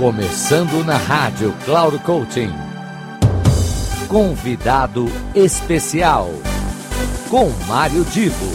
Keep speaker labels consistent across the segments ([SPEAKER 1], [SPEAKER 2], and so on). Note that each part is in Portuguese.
[SPEAKER 1] Começando na rádio Cloud Coaching. Convidado especial com Mário Divo.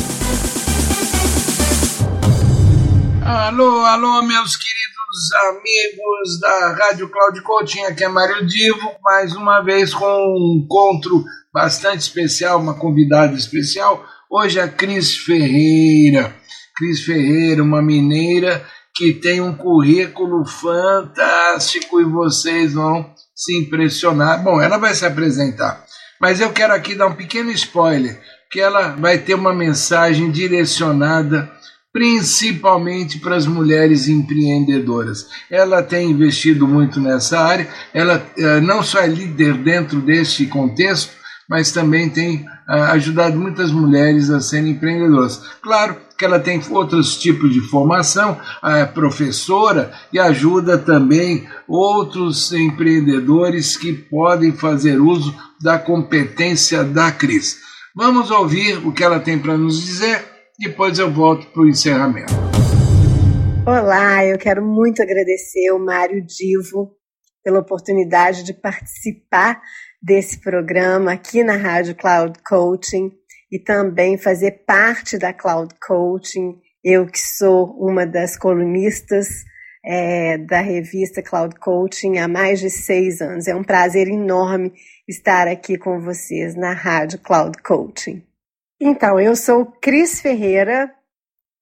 [SPEAKER 2] Alô, alô, meus queridos amigos da Rádio Cloud Coaching, aqui é Mário Divo, mais uma vez com um encontro bastante especial, uma convidada especial. Hoje a Cris Ferreira. Cris Ferreira, uma mineira tem um currículo fantástico e vocês vão se impressionar. Bom, ela vai se apresentar, mas eu quero aqui dar um pequeno spoiler, que ela vai ter uma mensagem direcionada principalmente para as mulheres emprehendedoras Ela tem investido muito nessa área, ela eh, não só é líder dentro deste contexto, mas também tem ah, ajudado muitas mulheres a serem emprehendedoras Claro, que ela tem outros tipos de formação, a professora e ajuda também outros empreendedores que podem fazer uso da competência da Cris. Vamos ouvir o que ela tem para nos dizer, depois eu volto para o encerramento.
[SPEAKER 3] Olá, eu quero muito agradecer o Mário Divo pela oportunidade de participar desse programa aqui na Rádio Cloud Coaching. e também fazer parte da Cloud Coaching. Eu que sou uma das colunistas da revista Cloud Coaching há mais de seis anos. É um prazer enorme estar aqui com vocês na Rádio Cloud Coaching. Então, eu sou Cris Ferreira,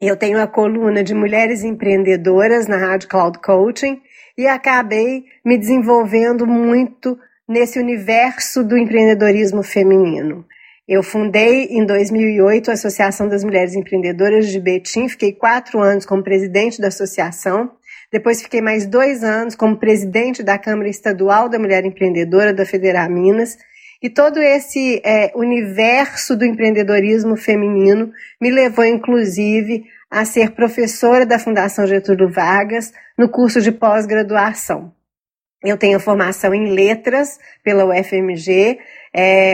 [SPEAKER 3] eu tenho a coluna de mulheres empreendedoras na Rádio Cloud Coaching e acabei me desenvolvendo muito nesse universo do empreendedorismo feminino. Eu fundei em 2008 e a Associação das Mulheres Empreendedoras de Betim, fiquei quatro anos como presidente da associação, depois fiquei mais dois anos como presidente da Câmara Estadual da Mulher Empreendedora da Federal Minas, e todo esse universo do empreendedorismo feminino me levou, inclusive, a ser professora da Fundação Getúlio Vargas no curso de pós-graduação. Eu tenho formação em letras pela UFMG,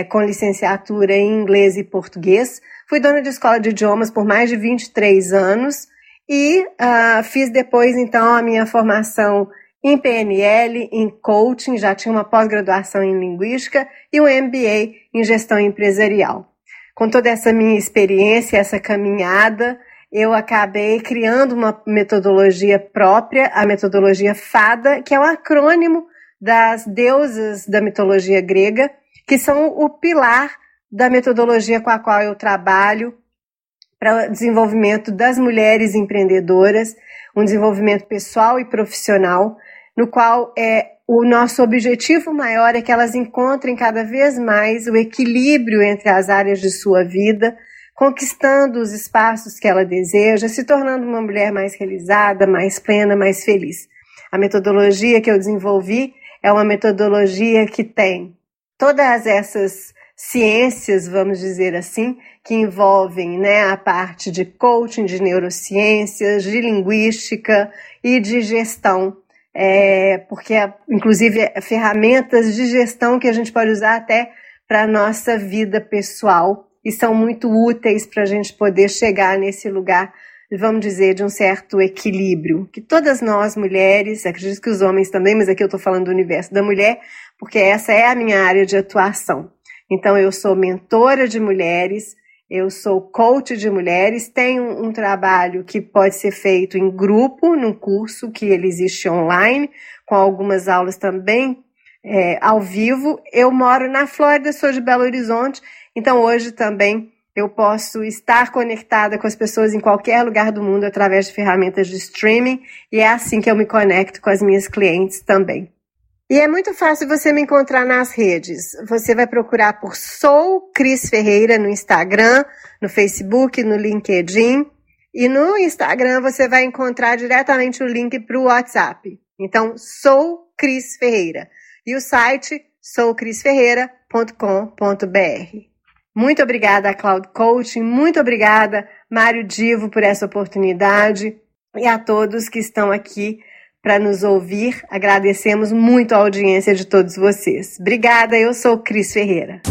[SPEAKER 3] com licenciatura em inglês e português. Fui dona de escola de idiomas por mais de 23 e anos e ah, fiz depois, então, a minha formação em PNL, em coaching, já tinha uma pós-graduação em linguística e um MBA em gestão empresarial. Com toda essa minha experiência, essa caminhada, eu acabei criando uma metodologia própria, a metodologia FADA, que é o um acrônimo das deusas da mitologia grega, que são o pilar da metodologia com a qual eu trabalho para o desenvolvimento das mulheres empreendedoras, um desenvolvimento pessoal e profissional, no qual é o nosso objetivo maior é que elas encontrem cada vez mais o equilíbrio entre as áreas de sua vida conquistando os espaços que ela deseja, se tornando uma mulher mais realizada, mais plena, mais feliz. A metodologia que eu desenvolvi é uma metodologia que tem todas essas ciências, vamos dizer assim, que envolvem né, a parte de coaching, de neurociências, de linguística e de gestão. É, porque, inclusive, ferramentas de gestão que a gente pode usar até para a nossa vida pessoal e são muito úteis para a gente poder chegar nesse lugar, vamos dizer, de um certo equilíbrio. Que todas nós, mulheres, acredito que os homens também, mas aqui eu estou falando do universo da mulher, porque essa é a minha área de atuação. Então, eu sou mentora de mulheres, eu sou coach de mulheres, tenho um trabalho que pode ser feito em grupo, num curso que ele existe online, com algumas aulas também ao vivo. Eu moro na Flórida, sou de Belo Horizonte, então hoje também eu posso estar conectada com as pessoas em qualquer lugar do mundo através de ferramentas de streaming e é assim que eu me conecto com as minhas clientes também. E é muito fácil você me encontrar nas redes. Você vai procurar por Sou Cris Ferreira no Instagram, no Facebook, no linkedim E no Instagram você vai encontrar diretamente o link para WhatsApp. Então, sou Cris Ferreira. e o site sou chris br Muito obrigada a Cloud Coaching, muito obrigada Mário Divo por essa oportunidade e a todos que estão aqui para nos ouvir. Agradecemos muito a audiência de todos vocês. brigada eu sou Cris Ferreira.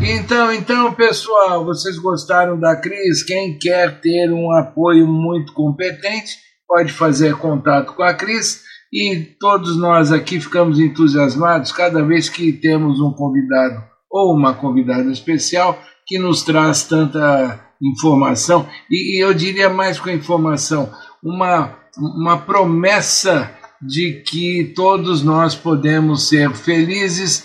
[SPEAKER 2] Então, então, pessoal, vocês gostaram da Cris? Quem quer ter um apoio muito competente, pode fazer contato com a Cris E todos nós aqui ficamos entusiasmados cada vez que temos um convidado ou uma convidada especial que nos traz tanta informação e, e eu diria mais com informação, uma, promessa de que todos nós podemos ser felizes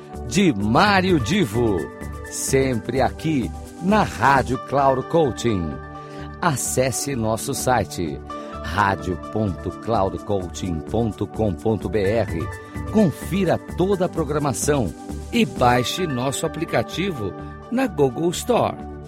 [SPEAKER 1] de mario Divo, sempre aqui na Rádio Claro Coaching. Acesse nosso site br Confira toda a programação e baixe nosso aplicativo na Google Store.